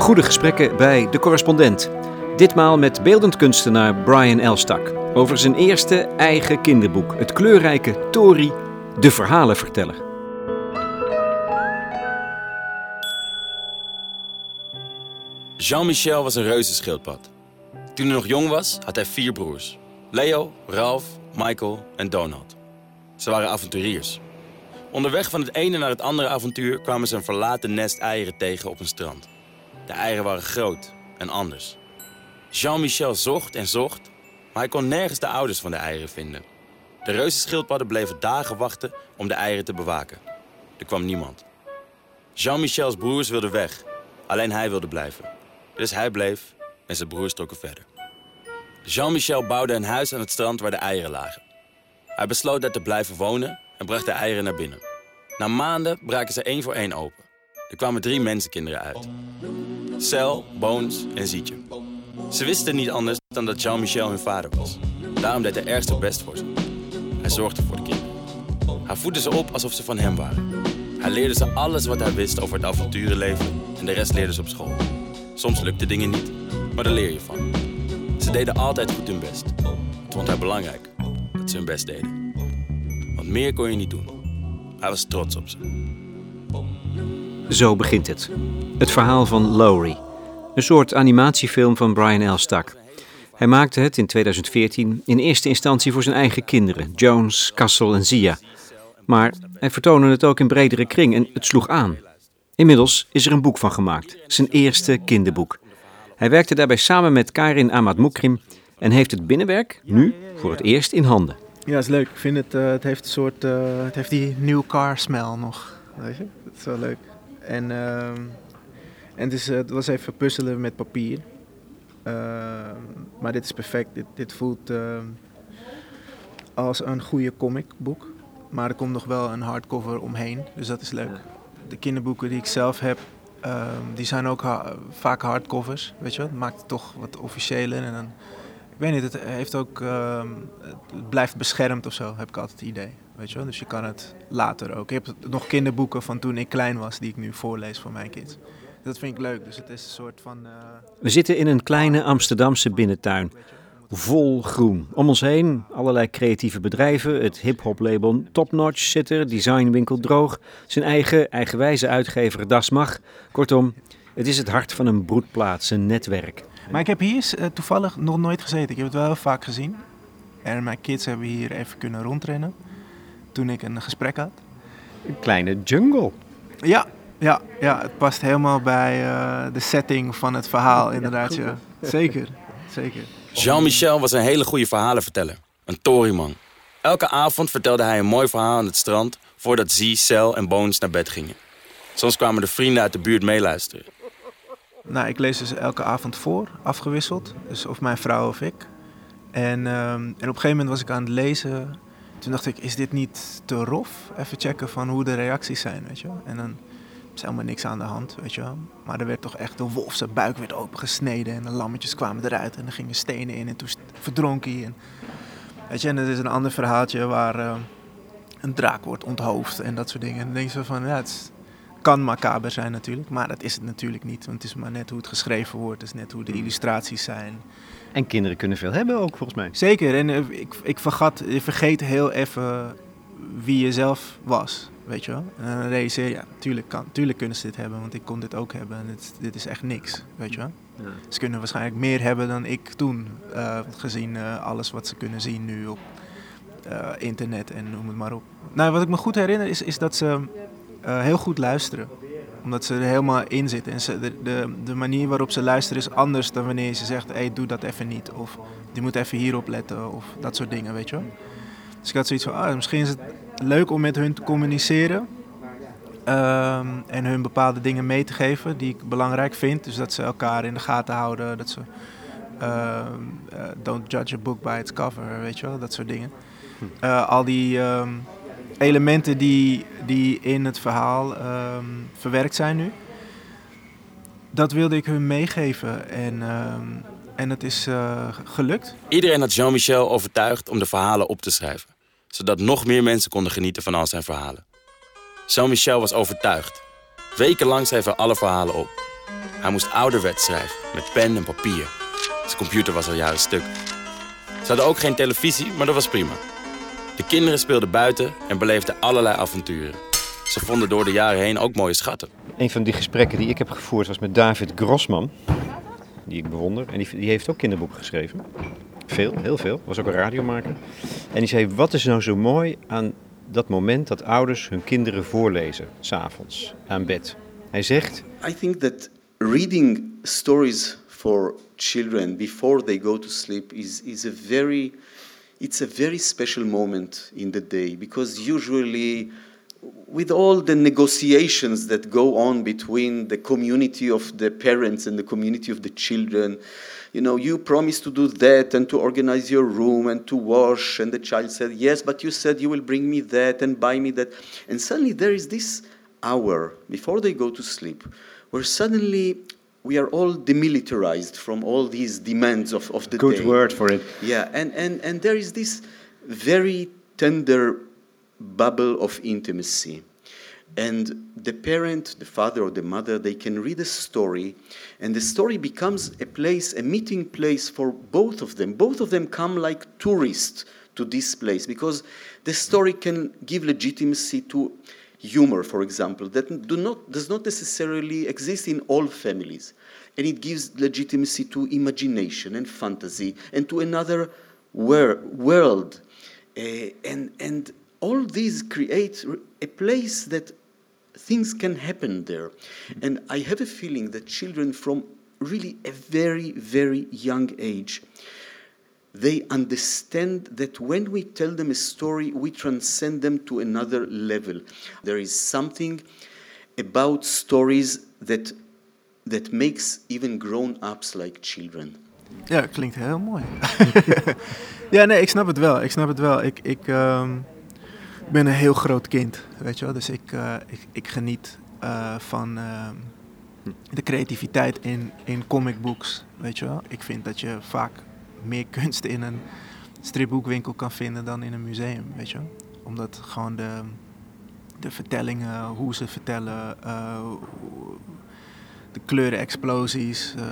Goede gesprekken bij de correspondent. Ditmaal met beeldend kunstenaar Brian Elstak over zijn eerste eigen kinderboek, het kleurrijke Tori, de verhalenverteller. Jean-Michel was een reuzenschildpad. Toen hij nog jong was, had hij vier broers. Leo, Ralph, Michael en Donald. Ze waren avonturiers. Onderweg van het ene naar het andere avontuur kwamen ze een verlaten nest eieren tegen op een strand. De eieren waren groot en anders. Jean-Michel zocht en zocht, maar hij kon nergens de ouders van de eieren vinden. De reuzenschildpadden bleven dagen wachten om de eieren te bewaken. Er kwam niemand. Jean-Michels broers wilden weg, alleen hij wilde blijven. Dus hij bleef en zijn broers trokken verder. Jean-Michel bouwde een huis aan het strand waar de eieren lagen. Hij besloot daar te blijven wonen en bracht de eieren naar binnen. Na maanden braken ze één voor één open. Er kwamen drie mensenkinderen uit. Cel, Bones en Zietje. Ze wisten niet anders dan dat Jean-Michel hun vader was. Daarom deed hij erg zijn best voor ze. Hij zorgde voor de kinderen. Hij voedde ze op alsof ze van hem waren. Hij leerde ze alles wat hij wist over het avonturenleven en de rest leerde ze op school. Soms lukten dingen niet, maar daar leer je van. Ze deden altijd goed hun best. Het vond hij belangrijk dat ze hun best deden. Want meer kon je niet doen. Hij was trots op ze. Zo begint het. Het verhaal van Lowry. Een soort animatiefilm van Brian Elstak. Hij maakte het in 2014 in eerste instantie voor zijn eigen kinderen, Jones, Kassel en Zia. Maar hij vertoonde het ook in bredere kring en het sloeg aan. Inmiddels is er een boek van gemaakt, zijn eerste kinderboek. Hij werkte daarbij samen met Karin Ahmad Moukrim en heeft het binnenwerk nu voor het eerst in handen. Ja, is leuk. Ik vind het, uh, het heeft een soort, uh, het heeft die new car smell nog. Weet je? Dat is wel leuk. En, uh, en het, is, het was even puzzelen met papier. maar dit is perfect. Dit, dit voelt als een goede comicboek. Maar er komt nog wel een hardcover omheen, dus dat is leuk. De kinderboeken die ik zelf heb, die zijn ook ha vaak hardcovers. Weet je wel? Maakt het toch wat officiëler en dan weet niet, het heeft ook, uh, het blijft beschermd of zo, heb ik altijd het idee. Weet je wel? Dus je kan het later ook. Ik heb nog kinderboeken van toen ik klein was, die ik nu voorlees voor mijn kids. Dat vind ik leuk, dus het is een soort van... Uh... We zitten in een kleine Amsterdamse binnentuin. Vol groen. Om ons heen allerlei creatieve bedrijven. Het hip-hop label Topnotch zit er, designwinkel Droog. Zijn eigen eigenwijze uitgever Das Mag. Kortom, het is het hart van een broedplaats, een netwerk. Maar ik heb hier uh, toevallig nog nooit gezeten. Ik heb het wel heel vaak gezien. En mijn kids hebben hier even kunnen rondrennen. Toen ik een gesprek had. Een kleine jungle. Ja, ja, ja het past helemaal bij uh, de setting van het verhaal, inderdaad. Ja, Zeker, zeker. Jean-Michel was een hele goede verhalenverteller. Een toryman. Elke avond vertelde hij een mooi verhaal aan het strand... voordat Zee, Cel en Bones naar bed gingen. Soms kwamen de vrienden uit de buurt meeluisteren. Nou, ik lees dus elke avond voor, afgewisseld. Dus of mijn vrouw of ik. En, um, en op een gegeven moment was ik aan het lezen. Toen dacht ik, is dit niet te rof? Even checken van hoe de reacties zijn, weet je wel. En dan is helemaal niks aan de hand, weet je wel. Maar er werd toch echt, de wolf buik werd opengesneden. En de lammetjes kwamen eruit en er gingen stenen in. En toen verdronk hij. En, weet je, en er is een ander verhaaltje waar uh, een draak wordt onthoofd en dat soort dingen. En dan denk je van, ja, het is, kan macaber zijn natuurlijk, maar dat is het natuurlijk niet. Want het is maar net hoe het geschreven wordt, het is net hoe de illustraties zijn. En kinderen kunnen veel hebben ook, volgens mij. Zeker, en ik, ik vergat, je vergeet heel even wie je zelf was, weet je wel. En dan realiseer je, ja, natuurlijk, kan, natuurlijk kunnen ze dit hebben, want ik kon dit ook hebben. En dit, dit is echt niks, weet je wel. Ja. Ze kunnen waarschijnlijk meer hebben dan ik toen, uh, gezien uh, alles wat ze kunnen zien nu op internet en noem het maar op. Nou, wat ik me goed herinner is, is dat ze uh, heel goed luisteren. Omdat ze er helemaal in zitten. En ze, de, de, de, manier waarop ze luisteren is anders dan wanneer ze zegt: hé, hey, doe dat even niet. Of die moet even hierop letten. Of dat soort dingen, weet je wel. Dus ik had zoiets van: ah, misschien is het leuk om met hun te communiceren. Um, en hun bepaalde dingen mee te geven die ik belangrijk vind. Dus dat ze elkaar in de gaten houden. Dat ze. Uh, uh, don't judge a book by its cover, weet je wel, dat soort dingen. Uh, al die um, elementen die, die in het verhaal um, verwerkt zijn nu. Dat wilde ik hun meegeven en, um, en het is uh, gelukt. Iedereen had Jean-Michel overtuigd om de verhalen op te schrijven. Zodat nog meer mensen konden genieten van al zijn verhalen. Jean-Michel was overtuigd. Wekenlang schreef hij alle verhalen op. Hij moest ouderwets schrijven, met pen en papier. Zijn computer was al jaren stuk. Ze hadden ook geen televisie, maar dat was prima. De kinderen speelden buiten en beleefden allerlei avonturen. Ze vonden door de jaren heen ook mooie schatten. Een van die gesprekken die ik heb gevoerd was met David Grossman, die ik bewonder. En die, die heeft ook kinderboeken geschreven. Veel, heel veel. Was ook een radiomaker. En die zei, wat is nou zo mooi aan dat moment dat ouders hun kinderen voorlezen, s'avonds, aan bed. Hij zegt... I think that reading stories for children before they go to sleep is, is a very... It's a very special moment in the day because usually with all the negotiations that go on between the community of the parents and the community of the children, you know, you promised to do that and to organize your room and to wash. And the child said, Yes, but you said you will bring me that and buy me that. And suddenly there is this hour before they go to sleep where suddenly we are all demilitarized from all these demands of, of the Good day. word for it. Yeah, and, and, and there is this very tender bubble of intimacy. And the parent, the father or the mother, they can read a story, and the story becomes a place, a meeting place for both of them. Both of them come like tourists to this place because the story can give legitimacy to humor, for example, that do not, does not necessarily exist in all families. And it gives legitimacy to imagination and fantasy and to another wor- world. Uh, and, and all these create a place that things can happen there. And I have a feeling that children from really a very, very young age, they understand that when we tell them a story, we transcend them to another level. There is something about stories that, that makes even grown-ups like children. Ja, klinkt heel mooi. ja, nee, ik snap het wel. Ik snap het wel. Ik, ik ehm, ben een heel groot kind, weet je wel. Dus ik, uh, ik, ik, geniet uh, van uh, de creativiteit in, in comicbooks, weet je wel. Ik vind dat je vaak meer kunst in een stripboekwinkel kan vinden dan in een museum, weet je. Omdat gewoon de, de vertellingen, hoe ze vertellen, de kleurenexplosies. Uh,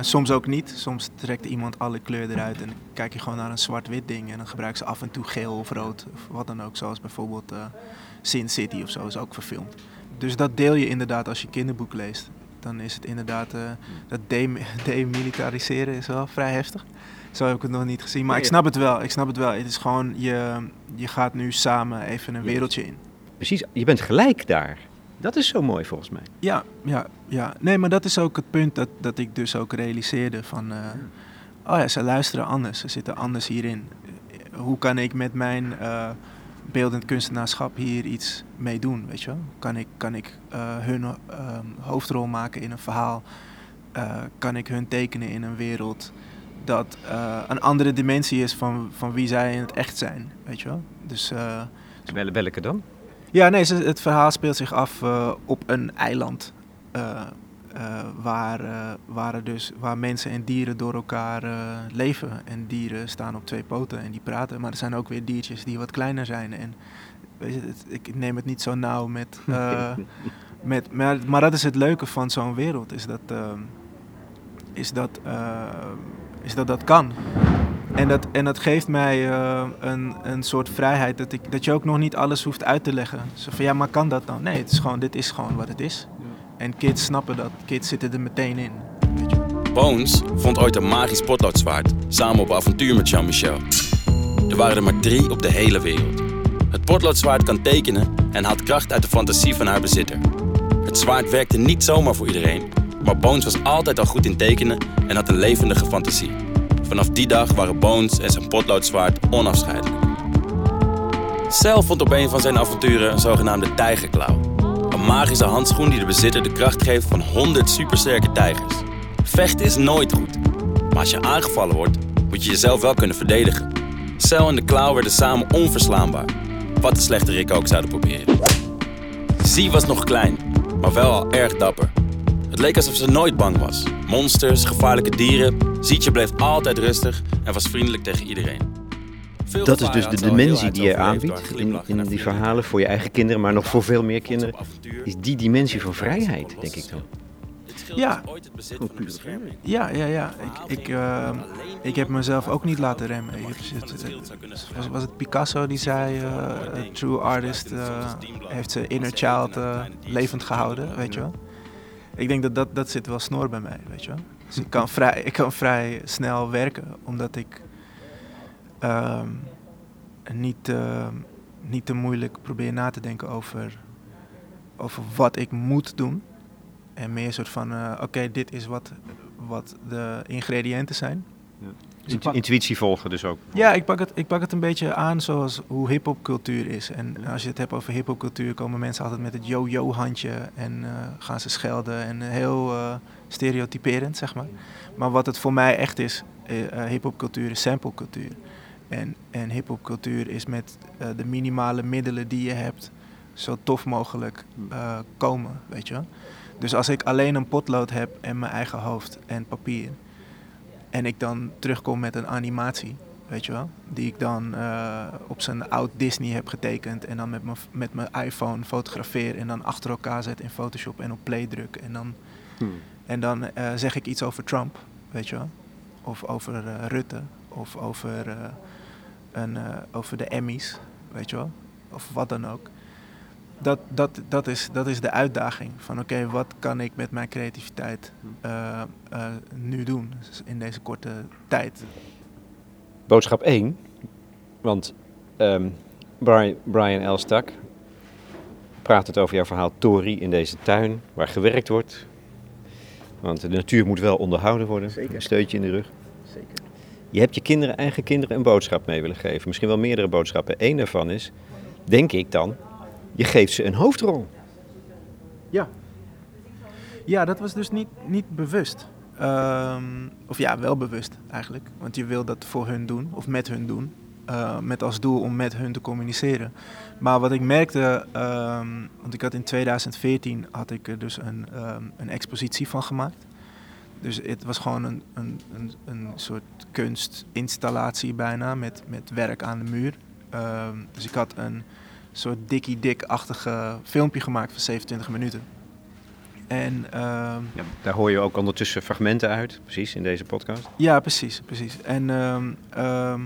soms ook niet. Soms trekt iemand alle kleur eruit en kijk je gewoon naar een zwart-wit ding. En dan gebruiken ze af en toe geel of rood of wat dan ook. Zoals bijvoorbeeld uh, Sin City of zo is ook verfilmd. Dus dat deel je inderdaad als je kinderboek leest. Dan is het inderdaad, uh, dat demilitariseren is wel vrij heftig. Zo heb ik het nog niet gezien. Maar ik snap het wel. Ik snap het wel. Het is gewoon, je, je gaat nu samen even een wereldje in. Precies, je bent gelijk daar. Dat is zo mooi volgens mij. Ja, ja, ja. Nee, maar dat is ook het punt dat, dat ik dus ook realiseerde van... Uh, oh ja, ze luisteren anders. Ze zitten anders hierin. Hoe kan ik met mijn uh, beeldend kunstenaarschap hier iets mee doen, weet je wel? Kan ik, kan ik uh, hun hoofdrol maken in een verhaal? kan ik hun tekenen in een wereld dat een andere dimensie is van, van wie zij in het echt zijn, weet je wel? Dus... Welke dan? Ja, nee, het verhaal speelt zich af uh, op een eiland. Uh, uh, waar, waar, dus, waar mensen en dieren door elkaar leven. En dieren staan op twee poten en die praten. Maar er zijn ook weer diertjes die wat kleiner zijn. En weet je, het, ik neem het niet zo nauw met. met maar, maar dat is het leuke van zo'n wereld, is dat, is, dat, is dat dat kan. En dat, en dat geeft mij uh, een, een soort vrijheid dat, ik, dat je ook nog niet alles hoeft uit te leggen. Zo van ja, maar kan dat dan? Nee, het is gewoon, dit is gewoon wat het is. En kids snappen dat, kids zitten er meteen in. Weet je. Bones vond ooit een magisch potloodzwaard, samen op avontuur met Jean-Michel. Er waren er maar drie op de hele wereld. Het potloodzwaard kan tekenen en haalt kracht uit de fantasie van haar bezitter. Het zwaard werkte niet zomaar voor iedereen, maar Bones was altijd al goed in tekenen en had een levendige fantasie. Vanaf die dag waren Bones en zijn potloodzwaard onafscheidelijk. Cel vond op een van zijn avonturen een zogenaamde tijgerklauw. Een magische handschoen die de bezitter de kracht geeft van 100 supersterke tijgers. Vechten is nooit goed, maar als je aangevallen wordt, moet je jezelf wel kunnen verdedigen. Cel en de klauw werden samen onverslaanbaar, wat de slechterik ook zouden proberen. Zee was nog klein, maar wel al erg dapper. Het leek alsof ze nooit bang was. Monsters, gevaarlijke dieren. Zietje bleef altijd rustig en was vriendelijk tegen iedereen. Veel dat is dus de dimensie die je aanbiedt in, in die verhalen voor je eigen kinderen, maar nog voor veel meer kinderen. Is die dimensie van vrijheid, denk ik dan. Ja. ooit het bezit van een bescherming. Ja, ja, ja. Ik, ik, eh, ik heb mezelf ook niet laten remmen. Kunnen was, was het Picasso die zei, eh, a true artist eh, heeft zijn inner child eh, levend gehouden, weet je wel. Ik denk dat, dat dat zit wel snor bij mij, weet je. Dus ik kan vrij, ik kan vrij snel werken, omdat ik ehm, niet, eh, niet te moeilijk probeer na te denken over, over wat ik moet doen. En meer een soort van, eh, oké, dit is wat, wat de ingrediënten zijn. Intu- Intuïtie volgen dus ook. Ja, ik pak, het, ik pak het een beetje aan zoals hoe hip-hopcultuur is. En als je het hebt over hip-hopcultuur, komen mensen altijd met het yo-yo-handje en eh, gaan ze schelden. En eh, heel eh, stereotyperend, zeg maar. Maar wat het voor mij echt is, eh, hip-hopcultuur is samplecultuur. En, en hip-hopcultuur is met de minimale middelen die je hebt, zo tof mogelijk komen, weet je wel. Dus als ik alleen een potlood heb en mijn eigen hoofd en papier, en ik dan terugkom met een animatie, weet je wel, die ik dan eh, op zijn oud Disney heb getekend en dan met mijn met mijn iPhone fotografeer en dan achter elkaar zet in Photoshop en op play druk en dan, en dan eh, zeg ik iets over Trump, weet je wel, of over eh, Rutte, of over, een, over de Emmys, weet je wel, of wat dan ook. Dat, dat, dat, is, dat is de uitdaging van oké, wat kan ik met mijn creativiteit eh, eh, nu doen dus in deze korte tijd. Boodschap 1. Want ehm, Brian, Brian Elstak praat het over jouw verhaal Tori in deze tuin waar gewerkt wordt. Want de natuur moet wel onderhouden worden. Zeker. Een steuntje in de rug. Zeker. Je hebt je kinderen, eigen kinderen een boodschap mee willen geven. Misschien wel meerdere boodschappen. Eén daarvan is, denk ik dan, je geeft ze een hoofdrol. Ja. Ja, dat was dus niet, niet bewust. Ehm, of ja, wel bewust eigenlijk. Want je wil dat voor hun doen, of met hun doen. eh, met als doel om met hun te communiceren. Maar wat ik merkte, ehm, want ik had in 2014 had ik er dus een, ehm, een expositie van gemaakt. Dus het was gewoon een, een, een, een soort kunstinstallatie bijna met, met werk aan de muur. Dus ik had een soort dikkie dik-achtige filmpje gemaakt van 27 minuten. En ehm, Ja, daar hoor je ook ondertussen fragmenten uit, precies, in deze podcast. ja, precies, precies. En, ehm, ehm,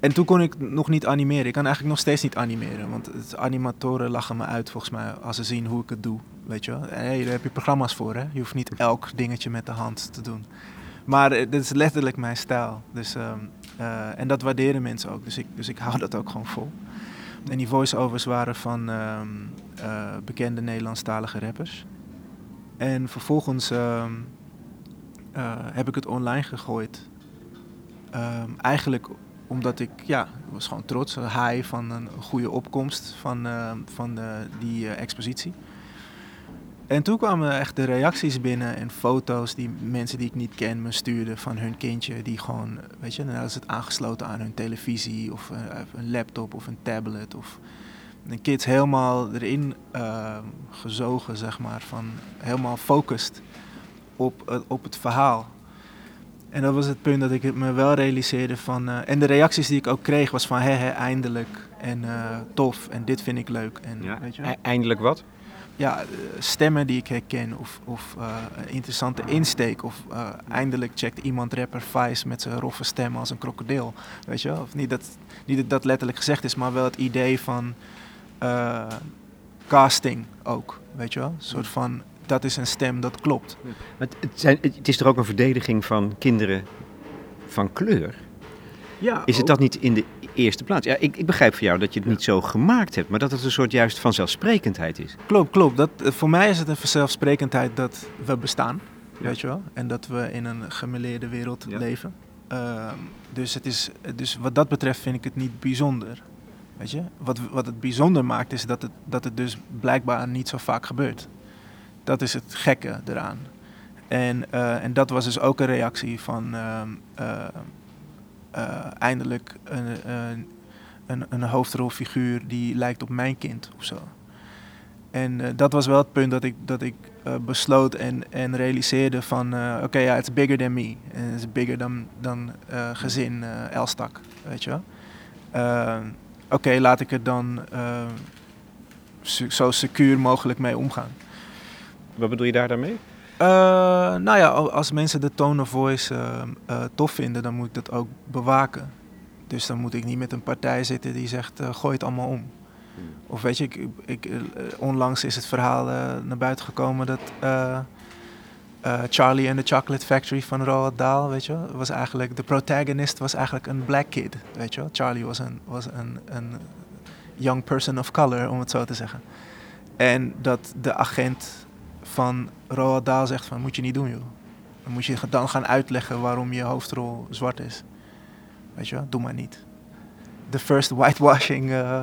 en toen kon ik nog niet animeren. Ik kan eigenlijk nog steeds niet animeren. Want het, animatoren lachen me uit volgens mij als ze zien hoe ik het doe. Weet je wel? Hey, daar heb je programma's voor hè. Je hoeft niet elk dingetje met de hand te doen. Maar eh, dit is letterlijk mijn stijl. Dus, eh, en dat waarderen mensen ook. Dus ik, dus ik hou dat ook gewoon vol. En die voice-overs waren van ehm, eh, bekende Nederlandstalige rappers. En vervolgens ehm, eh, heb ik het online gegooid. Ehm, eigenlijk omdat ik, ja, was gewoon trots, high van een goede opkomst van, van eh, die expositie. En toen kwamen echt de reacties binnen en foto's die mensen die ik niet ken me stuurden van hun kindje. Die gewoon, weet je, dan ze het aangesloten aan hun televisie of eh, een laptop of een tablet. Of de kids helemaal erin ehm, gezogen, zeg maar, van helemaal focust op, eh, op het verhaal. En dat was het punt dat ik het me wel realiseerde van... eh, en de reacties die ik ook kreeg was van, hè, hè, eindelijk. En eh, tof, en dit vind ik leuk. En, weet je? E- Eindelijk wat? Ja, eh, stemmen die ik herken of, of eh, een interessante insteek. Of eh, eindelijk checkt iemand rapper Vice met zijn roffe stem als een krokodil. Weet je wel? Of niet dat, niet dat dat letterlijk gezegd is, maar wel het idee van eh, casting ook. Weet je wel? Een soort van, dat is een stem, dat klopt. Het, het, zijn, het is toch ook een verdediging van kinderen van kleur? Ja, Is het dat niet in de eerste plaats? Ja, ik, ik begrijp van jou dat je het niet zo gemaakt hebt, maar dat het een soort juist vanzelfsprekendheid is. Klopt, klopt. Dat, eh, voor mij is het een vanzelfsprekendheid dat we bestaan, Ja. weet je wel. En dat we in een gemêleerde wereld Ja. leven. Ehm, dus, het is, dus wat dat betreft vind ik het niet bijzonder. Weet je? Wat, wat het bijzonder maakt is dat het, dat het dus blijkbaar niet zo vaak gebeurt. Dat is het gekke eraan. En, eh, en dat was dus ook een reactie van ehm, eh, eh, eindelijk een, een, een, een hoofdrolfiguur die lijkt op mijn kind of zo. En eh, dat was wel het punt dat ik, dat ik eh, besloot en, en realiseerde van... eh, oké, ja, it's bigger than me. Het is bigger dan, dan eh, gezin eh, Elstak, weet je wel. Eh, oké, laat ik er dan eh, zo secuur mogelijk mee omgaan. Wat bedoel je daar daarmee? Uh, nou ja, als mensen de tone of voice uh, tof vinden, dan moet ik dat ook bewaken. Dus dan moet ik niet met een partij zitten die zegt, gooi het allemaal om. Hmm. Of weet je, ik, ik, onlangs is het verhaal naar buiten gekomen dat Charlie and the Chocolate Factory van Roald Dahl, weet je, was eigenlijk, de protagonist was eigenlijk een black kid, weet je Charlie was een, was een, een young person of color, om het zo te zeggen. En dat de agent van Roald Dahl zegt van, moet je niet doen joh. Dan moet je dan gaan uitleggen waarom je hoofdrol zwart is. Weet je wel, doe maar niet. The first whitewashing uh,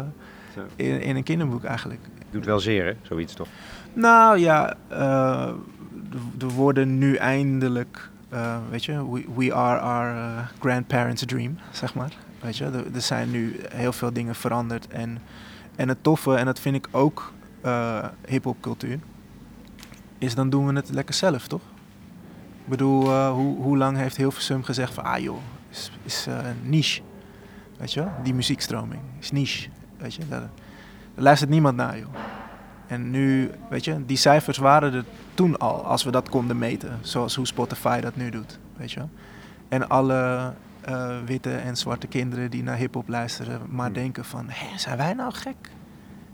in, in, een kinderboek eigenlijk. Doet wel zeer hè, zoiets toch? Nou ja, uh, er worden nu eindelijk, uh, weet je, we, we are our grandparents' dream, zeg maar. Weet je, er, er, zijn nu heel veel dingen veranderd. En, en het toffe, en dat vind ik ook uh, hip-hop cultuur, is dan doen we het lekker zelf, toch? Ik bedoel, uh, hoe, hoe lang heeft Hilversum gezegd van, ah joh, is, is uh, niche. Weet je wel? Die muziekstroming is niche. Weet je, daar, daar luistert niemand naar, joh. En nu, weet je, die cijfers waren er toen al, als we dat konden meten. Zoals hoe Spotify dat nu doet, weet je wel. En alle uh, witte en zwarte kinderen die naar hip-hop luisteren, maar hmm. denken van: hé, zijn wij nou gek?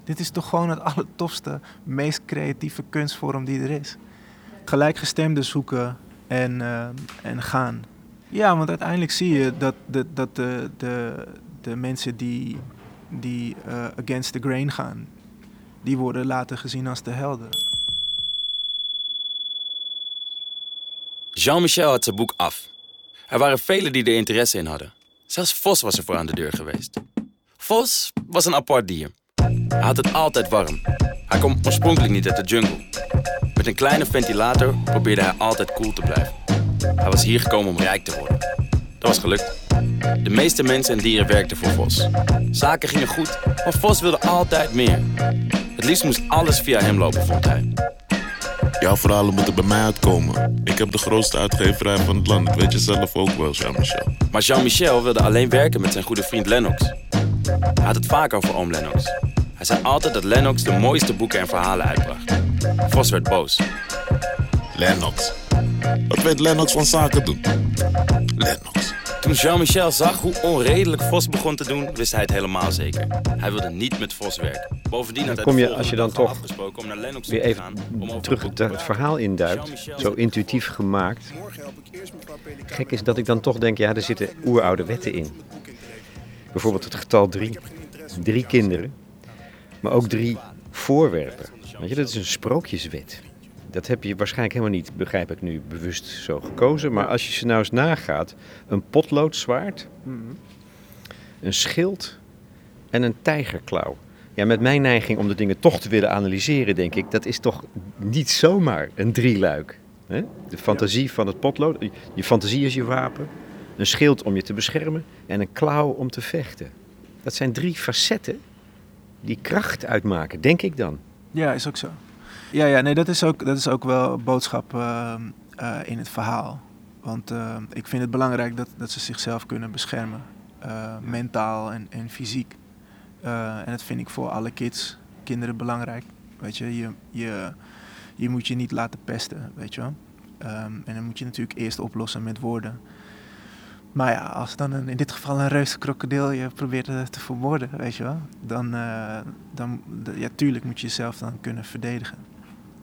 Dit is toch gewoon het allertofste, meest creatieve kunstvorm die er is. Gelijkgestemden zoeken en, uh, en gaan. Ja, want uiteindelijk zie je dat de, dat de, de, de mensen die, die uh, against the grain gaan, die worden later gezien als de helden. Jean-Michel had zijn boek af. Er waren velen die er interesse in hadden. Zelfs Vos was er voor aan de deur geweest. Vos was een apart dier. Hij had het altijd warm. Hij kwam oorspronkelijk niet uit de jungle. Met een kleine ventilator probeerde hij altijd koel te blijven. Hij was hier gekomen om rijk te worden. Dat was gelukt. De meeste mensen en dieren werkten voor Vos. Zaken gingen goed, maar Vos wilde altijd meer. Het liefst moest alles via hem lopen, vond hij. Jouw verhalen moeten bij mij uitkomen. Ik heb de grootste uitgeverij van het land. Dat weet je zelf ook wel, Jean-Michel. Maar Jean-Michel wilde alleen werken met zijn goede vriend Lennox. Hij had het vaak over oom Lennox. Hij zei altijd dat Lennox de mooiste boeken en verhalen uitbracht. Vos werd boos. Lennox? Wat weet Lennox van zaken doen? Lennox. Toen Jean-Michel zag hoe onredelijk Vos begon te doen, wist hij het helemaal zeker. Hij wilde niet met Vos werken. Bovendien had hij kom je, als je dan toch afgesproken om naar Lennox weer even te gaan, om terug het, het verhaal induikt, zo intuïtief gemaakt. Gek is dat ik dan toch denk, ja, er zitten oeroude wetten in. Bijvoorbeeld het getal drie. Drie kinderen, maar ook drie voorwerpen. Weet je, dat is een sprookjeswet. Dat heb je waarschijnlijk helemaal niet, begrijp ik nu, bewust zo gekozen. Maar als je ze nou eens nagaat, een potloodzwaard, een schild en een tijgerklauw. Ja, met mijn neiging om de dingen toch te willen analyseren, denk ik, dat is toch niet zomaar een drieluik. Hè? De fantasie van het potlood, je fantasie is je wapen, een schild om je te beschermen en een klauw om te vechten. Dat zijn drie facetten die kracht uitmaken, denk ik dan. Ja, is ook zo. Ja, ja nee, dat is ook, dat is ook wel boodschap uh, in het verhaal. Want uh, ik vind het belangrijk dat, dat ze zichzelf kunnen beschermen, uh, mentaal en, en fysiek. en dat vind ik voor alle kids, kinderen belangrijk. Weet je, je, je, je moet je niet laten pesten, weet je wel. Um, en dan moet je natuurlijk eerst oplossen met woorden. Maar ja, als dan in dit geval een reuze krokodil je probeert te verwoorden, weet je wel, dan, uh, dan ja, tuurlijk moet je jezelf dan kunnen verdedigen.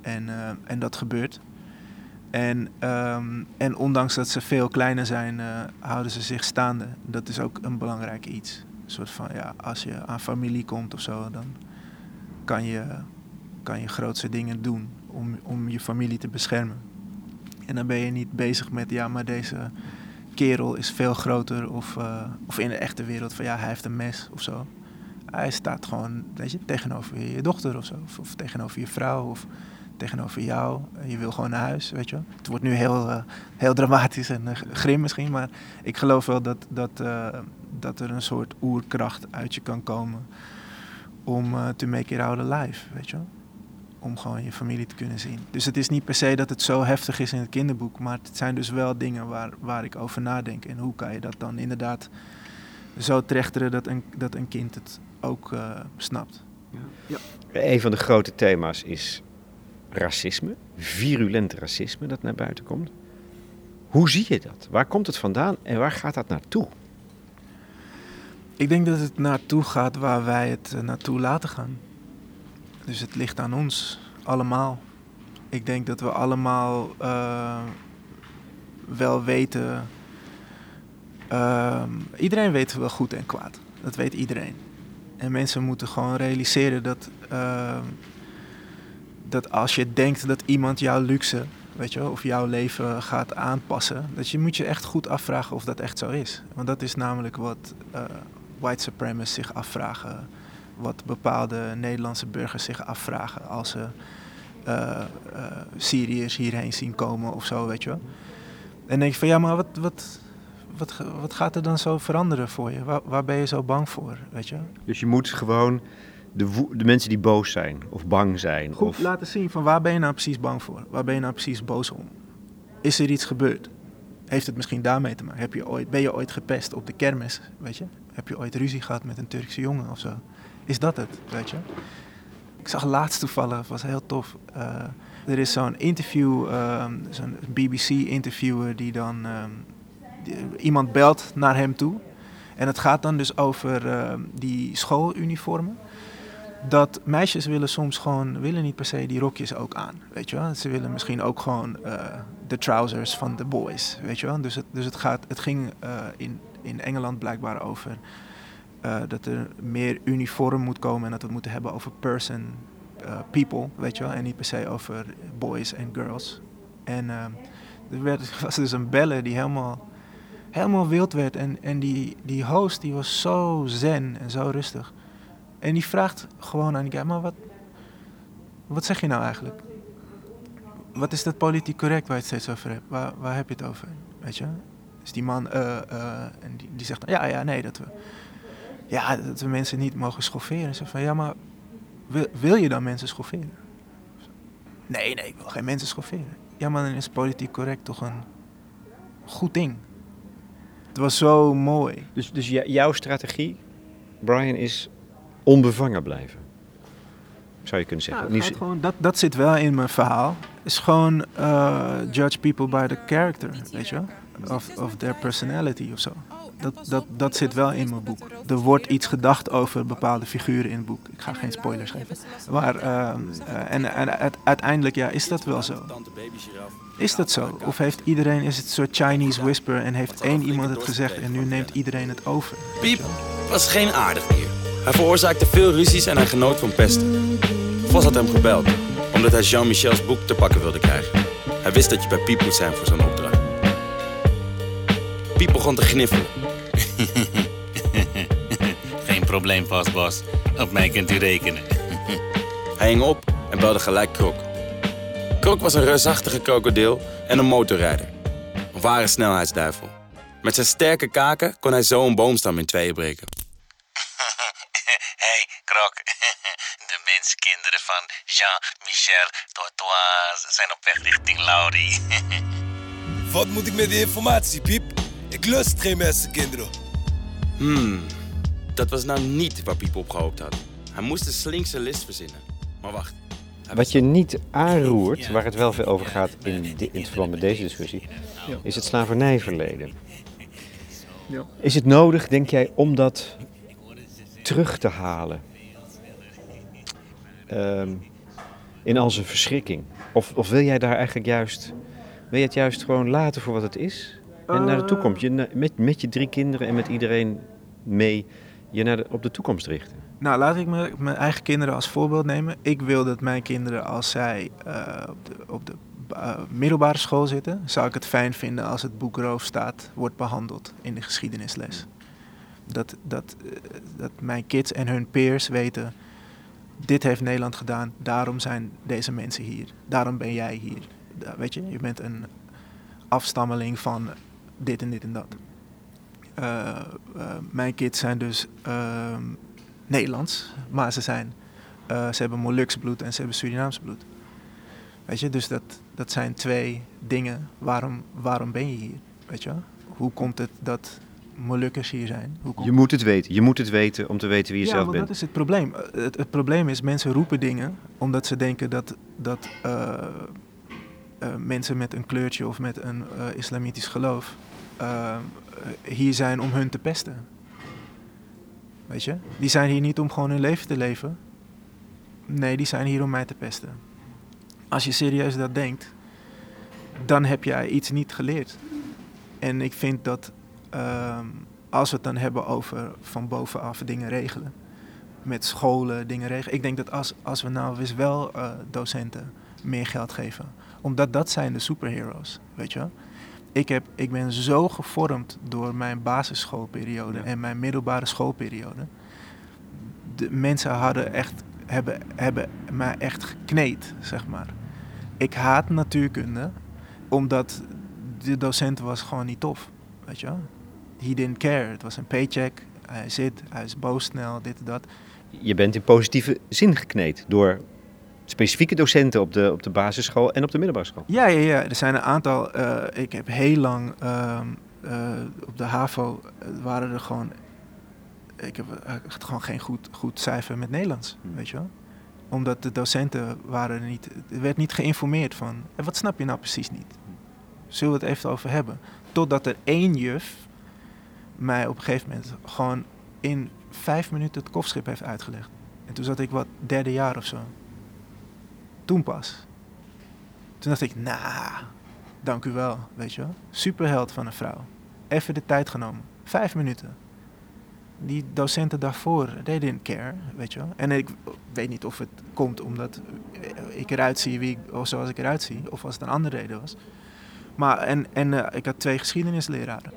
En, uh, en dat gebeurt. En, um, en ondanks dat ze veel kleiner zijn, uh, houden ze zich staande. Dat is ook een belangrijk iets. Een soort van, ja, als je aan familie komt of zo, dan kan je, kan je grootste dingen doen om, om je familie te beschermen. En dan ben je niet bezig met, ja, maar deze kerel is veel groter. Of, uh, of in de echte wereld van ja, hij heeft een mes of zo. Hij staat gewoon weet je, tegenover je dochter of zo. Of, tegenover je vrouw of tegenover jou. Je wil gewoon naar huis, weet je. Het wordt nu heel, uh, heel dramatisch en uh, grim misschien. Maar ik geloof wel dat, dat, dat er een soort oerkracht uit je kan komen. Om to make it out alive, weet je wel om gewoon je familie te kunnen zien. Dus het is niet per se dat het zo heftig is in het kinderboek, maar het zijn dus wel dingen waar, waar ik over nadenk. En hoe kan je dat dan inderdaad zo trechteren dat een, dat een kind het ook uh, snapt. Ja. Ja. Een van de grote thema's is racisme, virulent racisme dat naar buiten komt. Hoe zie je dat? Waar komt het vandaan en waar gaat dat naartoe? Ik denk dat het naartoe gaat waar wij het eh, naartoe laten gaan. Dus het ligt aan ons, allemaal. Ik denk dat we allemaal uh, wel weten. Uh, iedereen weet wel goed en kwaad. Dat weet iedereen. En mensen moeten gewoon realiseren dat, uh, dat als je denkt dat iemand jouw luxe, weet je, of jouw leven gaat aanpassen, dat je moet je echt goed afvragen of dat echt zo is. Want dat is namelijk wat uh, white supremacists zich afvragen, wat bepaalde Nederlandse burgers zich afvragen als ze uh, Syriërs hierheen zien komen of zo, weet je wel. En denk je van ja, maar wat, wat, wat, wat gaat er dan zo veranderen voor je? Waar, waar ben je zo bang voor, weet je? Dus je moet gewoon de, de mensen die boos zijn of bang zijn. Goed of... laten zien van waar ben je nou precies bang voor? Waar ben je nou precies boos om? Is er iets gebeurd? Heeft het misschien daarmee te maken? Heb je ooit, ben je ooit gepest op de kermis, weet je? Heb je ooit ruzie gehad met een Turkse jongen of zo? Is dat het, weet je? Ik zag laatst toevallig, was heel tof. Uh, er is zo'n interview, um, zo'n BBC-interviewer die dan die, iemand belt naar hem toe. En het gaat dan dus over uh, die schooluniformen. Dat meisjes willen soms gewoon, willen niet per se die rokjes ook aan, weet je wel. Ze willen misschien ook gewoon uh, de trousers van de boys, weet je wel. Dus het, dus het, gaat, het ging in, in Engeland blijkbaar over uh, dat er meer uniform moet komen en dat we het moeten hebben over person, uh, people, weet je wel, en niet per se over boys en girls. En uh, er werd, was dus een bellen die helemaal, helemaal wild werd en, en die, die host die was zo zen en zo rustig. En die vraagt gewoon aan die guy, maar wat, wat zeg je nou eigenlijk? Wat is dat politiek correct waar je het steeds over hebt? Waar, waar heb je het over? Weet je? Dus die man, uh, en die, die zegt, ja, ja, nee, dat we, ja, dat we mensen niet mogen schofferen. Zo van, ja, maar wil, wil je dan mensen schofferen? Nee, nee, ik wil geen mensen schofferen. Ja, maar dan is politiek correct toch een goed ding. Het was zo mooi. Dus, dus jouw strategie, Brian, is onbevangen blijven? Zou je kunnen zeggen. Ja, gewoon, dat, dat zit wel in mijn verhaal. Is gewoon uh, judge people by the character, weet je wel? Of, of their personality of zo. Dat, dat, dat zit wel in mijn boek. Er wordt iets gedacht over bepaalde figuren in het boek. Ik ga geen spoilers geven. Maar uh, uh, en, en uiteindelijk, ja, is dat wel zo? Is dat zo? Of heeft iedereen, is het een soort Chinese whisper en heeft één iemand het gezegd en nu neemt iedereen het over? Piep was geen aardig meer. Hij veroorzaakte veel ruzies en hij genoot van pesten. Vos had hem gebeld, omdat hij Jean-Michel's boek te pakken wilde krijgen. Hij wist dat je bij Piep moet zijn voor zo'n opdracht. Piep begon te gniffelen. Geen probleem, Vosbos. Op mij kunt u rekenen. hij hing op en belde gelijk Krok. Krok was een reusachtige krokodil en een motorrijder. Een ware snelheidsduivel. Met zijn sterke kaken kon hij zo een boomstam in tweeën breken. hey, Krok. De menskinderen van Jean-Michel Tortoise zijn op weg richting Laurie. Wat moet ik met die informatie, Piep? Ik lust geen mensenkinderen. Hmm, dat was nou niet waar Piep op gehoopt had. Hij moest een slinkse list verzinnen. Maar wacht. Wat je niet aanroert, waar het wel veel over gaat in, de, in het verband met deze discussie, ja. is het slavernijverleden. Ja. Is het nodig, denk jij, om dat terug te halen? Um, in al zijn verschrikking? Of, of wil jij daar eigenlijk juist, wil je het juist gewoon laten voor wat het is? En naar de toekomst, je, met, met je drie kinderen en met iedereen mee, je naar de, op de toekomst richten? Nou, laat ik me, mijn eigen kinderen als voorbeeld nemen. Ik wil dat mijn kinderen, als zij uh, op de, op de uh, middelbare school zitten, zou ik het fijn vinden als het boek Roofstaat wordt behandeld in de geschiedenisles. Dat, dat, uh, dat mijn kids en hun peers weten, dit heeft Nederland gedaan, daarom zijn deze mensen hier, daarom ben jij hier. Weet je, je bent een afstammeling van dit en dit en dat. Uh, uh, mijn kids zijn dus uh, Nederlands, maar ze, zijn, ze hebben Molukse bloed en ze hebben Surinaams bloed. Weet je, dus dat, dat zijn twee dingen. Waarom, waarom ben je hier? Weet je, hoe komt het dat Molukkers hier zijn. Hoe komt Je moet het weten. Je moet het weten om te weten wie je ja, zelf bent. dat is het probleem. Eh, Het, het probleem is, mensen roepen dingen omdat ze denken dat, dat eh, eh, mensen met een kleurtje of met een eh, islamitisch geloof eh, eh, hier zijn om hun te pesten. Weet je? Die zijn hier niet om gewoon hun leven te leven. Nee, die zijn hier om mij te pesten. Als je serieus dat denkt, dan heb jij iets niet geleerd. En ik vind dat ehm, als we het dan hebben over van bovenaf dingen regelen, met scholen dingen regelen. Ik denk dat als, als we nou eens wel eh, docenten meer geld geven, omdat dat zijn de superheroes, weet je wel. Ik, heb, ik ben zo gevormd door mijn basisschoolperiode Ja. en mijn middelbare schoolperiode. De mensen hadden echt, hebben, hebben mij echt gekneed, zeg maar. Ik haat natuurkunde, omdat de docent was gewoon niet tof, weet je wel. He didn't care. Het was een paycheck. Hij zit, hij is boos snel, dit en dat. Je bent in positieve zin gekneed door specifieke docenten op de, op de basisschool en op de middelbare school. Ja, ja, ja. Er zijn een aantal. eh, ik heb heel lang ehm, eh, op de HAVO eh, waren er gewoon. Ik heb gewoon geen goed, goed cijfer met Nederlands, Hmm. weet je wel. Omdat de docenten waren er niet. Er werd niet geïnformeerd van. "Eh, wat snap je nou precies niet? Zullen we het even over hebben? Totdat er één juf mij op een gegeven moment gewoon in vijf minuten het kofschip heeft uitgelegd. En toen zat ik wat derde jaar of zo. Toen pas. Toen dacht ik, nou, dank u wel, weet je wel. Superheld van een vrouw. Even de tijd genomen. Vijf minuten. Die docenten daarvoor, they didn't care, weet je wel. En ik weet niet of het komt omdat ik eruit zie wie of zoals ik eruit zie. Of als het een andere reden was. Maar, en, en eh, ik had twee geschiedenisleraren.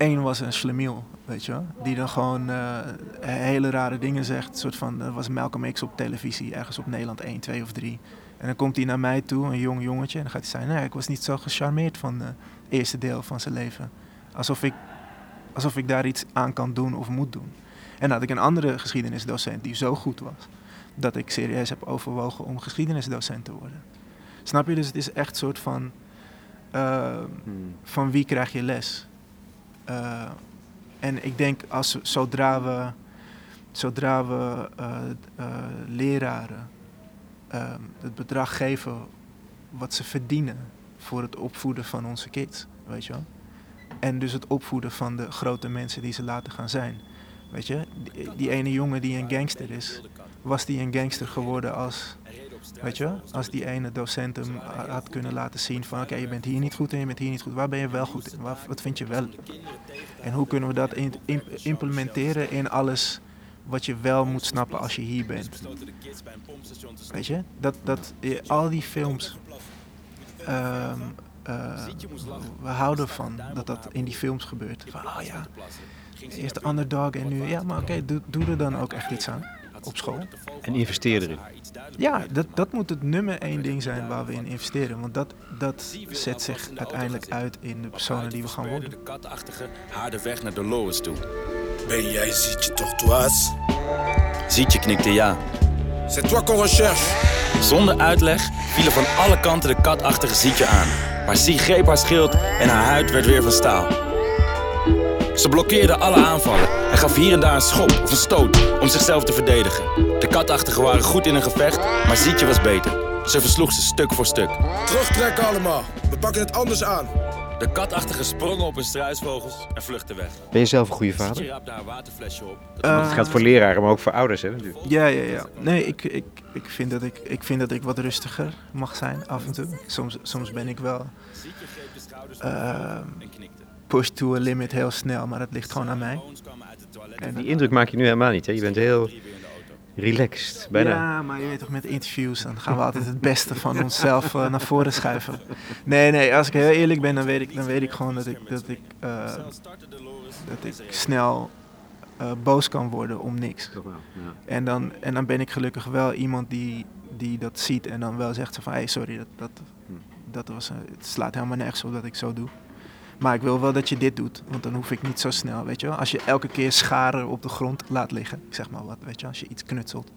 Eén was een slemiel, weet je wel. Die dan gewoon eh, hele rare dingen zegt. Een soort van, er was Malcolm X op televisie, ergens op Nederland 1, 2 of 3. En dan komt hij naar mij toe, een jong jongetje. En dan gaat hij zeggen, nee, ik was niet zo gecharmeerd van eh, het eerste deel van zijn leven. Alsof ik, alsof ik daar iets aan kan doen of moet doen. En dan had ik een andere geschiedenisdocent die zo goed was. Dat ik serieus heb overwogen om geschiedenisdocent te worden. Snap je? Dus het is echt een soort van... eh, van wie krijg je les? Eh, en ik denk als zodra we, zodra we eh, eh, leraren eh, het bedrag geven wat ze verdienen voor het opvoeden van onze kids, weet je wel. En dus het opvoeden van de grote mensen die ze later gaan zijn. Weet je, die ene jongen die een gangster is, was die een gangster geworden als, weet je, als die ene docent hem ha- had kunnen laten zien van oké, je bent hier niet goed in, je bent hier niet goed, waar ben je wel goed in, wat vind je wel? En hoe kunnen we dat implementeren in alles wat je wel moet snappen als je hier bent? Weet je, dat, dat al die films, ehm, eh, we houden van dat dat in die films gebeurt. Van, oh ja, eerst de underdog en nu, ja, maar oké, doe, doe er dan ook echt iets aan op school. En investeer erin. Ja, dat, dat moet het nummer één ding zijn waar we in investeren. Want dat, dat zet zich uiteindelijk uit in de personen die we gaan worden. De katachtige haar de weg naar Dolores toe. Ben jij Zietje Tortoise? Zietje knikte ja. C'est toi qu'on recherche. Zonder uitleg vielen van alle kanten de katachtige Zietje aan. Maar Zie greep haar schild en haar huid werd weer van staal. Ze blokkeerde alle aanvallen en gaf hier en daar een schop of een stoot om zichzelf te verdedigen. De katachtigen waren goed in een gevecht, maar Zietje was beter. Ze versloeg ze stuk voor stuk. Terugtrekken allemaal. We pakken het anders aan. De katachtigen sprongen op hun struisvogels en vluchtten weg. Ben je zelf een goede Zietje vader? raapte haar waterflesje op. Het geldt voor leraren, maar ook voor ouders, hè? natuurlijk. Ja, ja, ja. Nee, ik, ik, ik, vind dat ik, ik vind dat ik wat rustiger mag zijn af en toe. Soms, soms ben ik wel knikte. push to a limit heel snel, maar dat ligt gewoon aan mij. En die indruk maak je nu helemaal niet, hè? Je bent heel relaxed, bijna. Ja, maar je weet toch, met interviews, dan gaan we altijd het beste van onszelf eh, naar voren schuiven. Nee, nee, als ik heel eerlijk ben, dan weet ik, dan weet ik gewoon dat ik, dat ik, eh, dat ik snel eh, boos kan worden om niks. En dan, en dan ben ik gelukkig wel iemand die, die dat ziet en dan wel zegt ze van, hé, hey, sorry, dat, dat, dat was, het slaat helemaal nergens op dat ik zo doe. Maar ik wil wel dat je dit doet, want dan hoef ik niet zo snel, weet je wel. Als je elke keer scharen op de grond laat liggen, ik zeg maar wat, weet je, als je iets knutselt.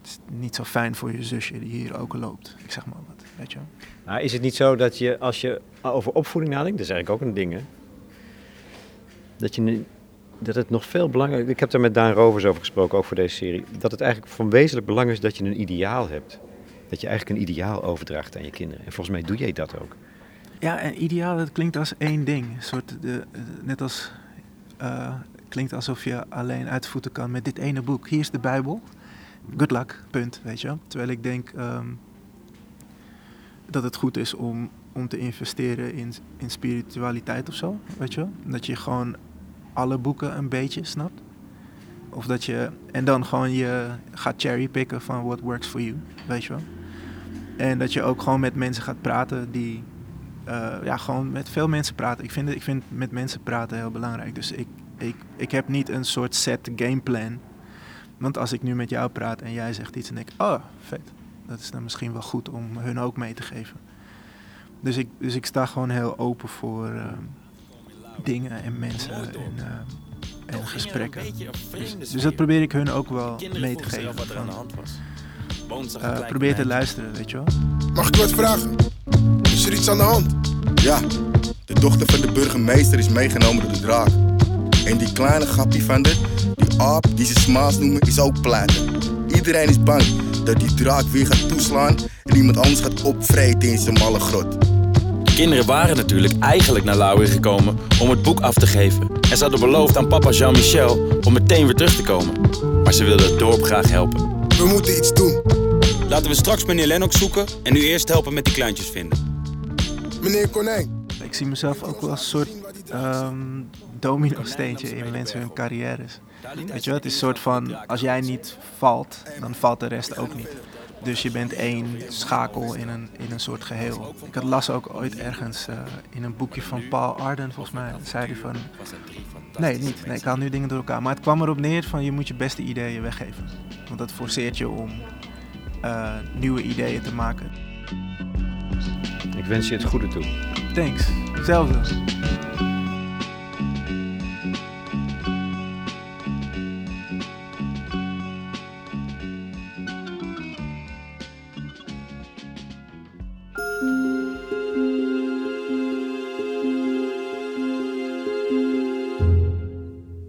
Het is niet zo fijn voor je zusje die hier ook loopt, ik zeg maar wat, weet je wel. Maar is het niet zo dat je, als je over opvoeding nadenkt, dat is eigenlijk ook een ding, hè? dat, je, dat het nog veel belangrijker... Ik heb daar met Daan Rovers over gesproken, ook voor deze serie. Dat het eigenlijk van wezenlijk belang is dat je een ideaal hebt. Dat je eigenlijk een ideaal overdraagt aan je kinderen. En volgens mij doe jij dat ook. Ja, en ideaal, dat klinkt als één ding. Soort de, eh, net als. eh, klinkt alsof je alleen uit de voeten kan met dit ene boek. Hier is de Bijbel. Good luck, punt, weet je wel. Terwijl ik denk ehm, dat het goed is om, om te investeren in, in spiritualiteit of zo, weet je. Dat je gewoon alle boeken een beetje snapt. Of dat je, en dan gewoon je gaat cherrypicken van what works for you, weet je wel. En dat je ook gewoon met mensen gaat praten die, eh, ja, gewoon met veel mensen praten. Ik vind, ik vind met mensen praten heel belangrijk. Dus ik, ik, ik heb niet een soort set gameplan. Want als ik nu met jou praat en jij zegt iets en ik, oh, vet. Dat is dan misschien wel goed om hun ook mee te geven. Dus ik, dus ik sta gewoon heel open voor eh, dingen en mensen en, eh, en gesprekken. Dus, dus dat probeer ik hun ook wel mee te geven. Van, eh, probeer te luisteren, weet je wel. Mag ik wat vragen? Is er iets aan de hand? Ja, de dochter van de burgemeester is meegenomen door de draak. En die kleine grappie van de, die aap die ze smaas noemen, is ook pleiten. Iedereen is bang dat die draak weer gaat toeslaan en iemand anders gaat opvreten in zijn malle grot. De kinderen waren natuurlijk eigenlijk naar Laurie gekomen om het boek af te geven. En ze hadden beloofd aan papa Jean-Michel om meteen weer terug te komen. Maar ze wilden het dorp graag helpen. We moeten iets doen. Laten we straks meneer Lennox zoeken en nu eerst helpen met die kleintjes vinden. Meneer Konijn. Ik zie mezelf ook wel als een soort ehm domino-steentje in mensen hun carrières. Weet je wel, het is een soort van, als jij niet valt, dan valt de rest ook niet. Dus je bent één schakel in een, in een soort geheel. Ik had las ook ooit ergens eh, in een boekje van Paul Arden, volgens mij, zei hij van... Nee, niet. Nee, ik haal nu dingen door elkaar. Maar het kwam erop neer van je moet je beste ideeën weggeven. Want dat forceert je om eh, nieuwe ideeën te maken. Ik wens je het goede toe. Thanks. Hetzelfde.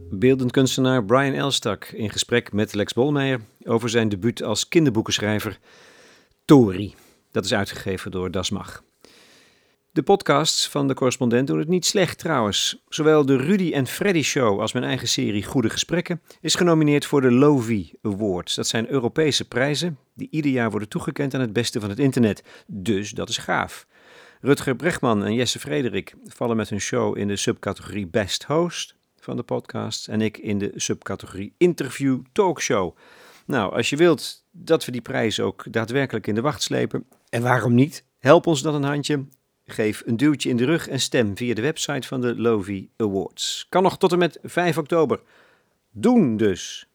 Beeldend kunstenaar Brian Elstak in gesprek met Lex Bolmeijer over zijn debuut als kinderboekenschrijver Tori. Dat is uitgegeven door Das Mag. De podcasts van de correspondent doen het niet slecht trouwens. Zowel de Rudy en Freddy Show als mijn eigen serie Goede Gesprekken is genomineerd voor de Lovi Awards. Dat zijn Europese prijzen die ieder jaar worden toegekend aan het beste van het internet. Dus dat is gaaf. Rutger Brechtman en Jesse Frederik vallen met hun show in de subcategorie Best Host van de podcast en ik in de subcategorie Interview Talkshow. Nou, als je wilt dat we die prijs ook daadwerkelijk in de wacht slepen, en waarom niet, help ons dan een handje. Geef een duwtje in de rug en stem via de website van de Lovi Awards. Kan nog tot en met 5 oktober. Doen dus!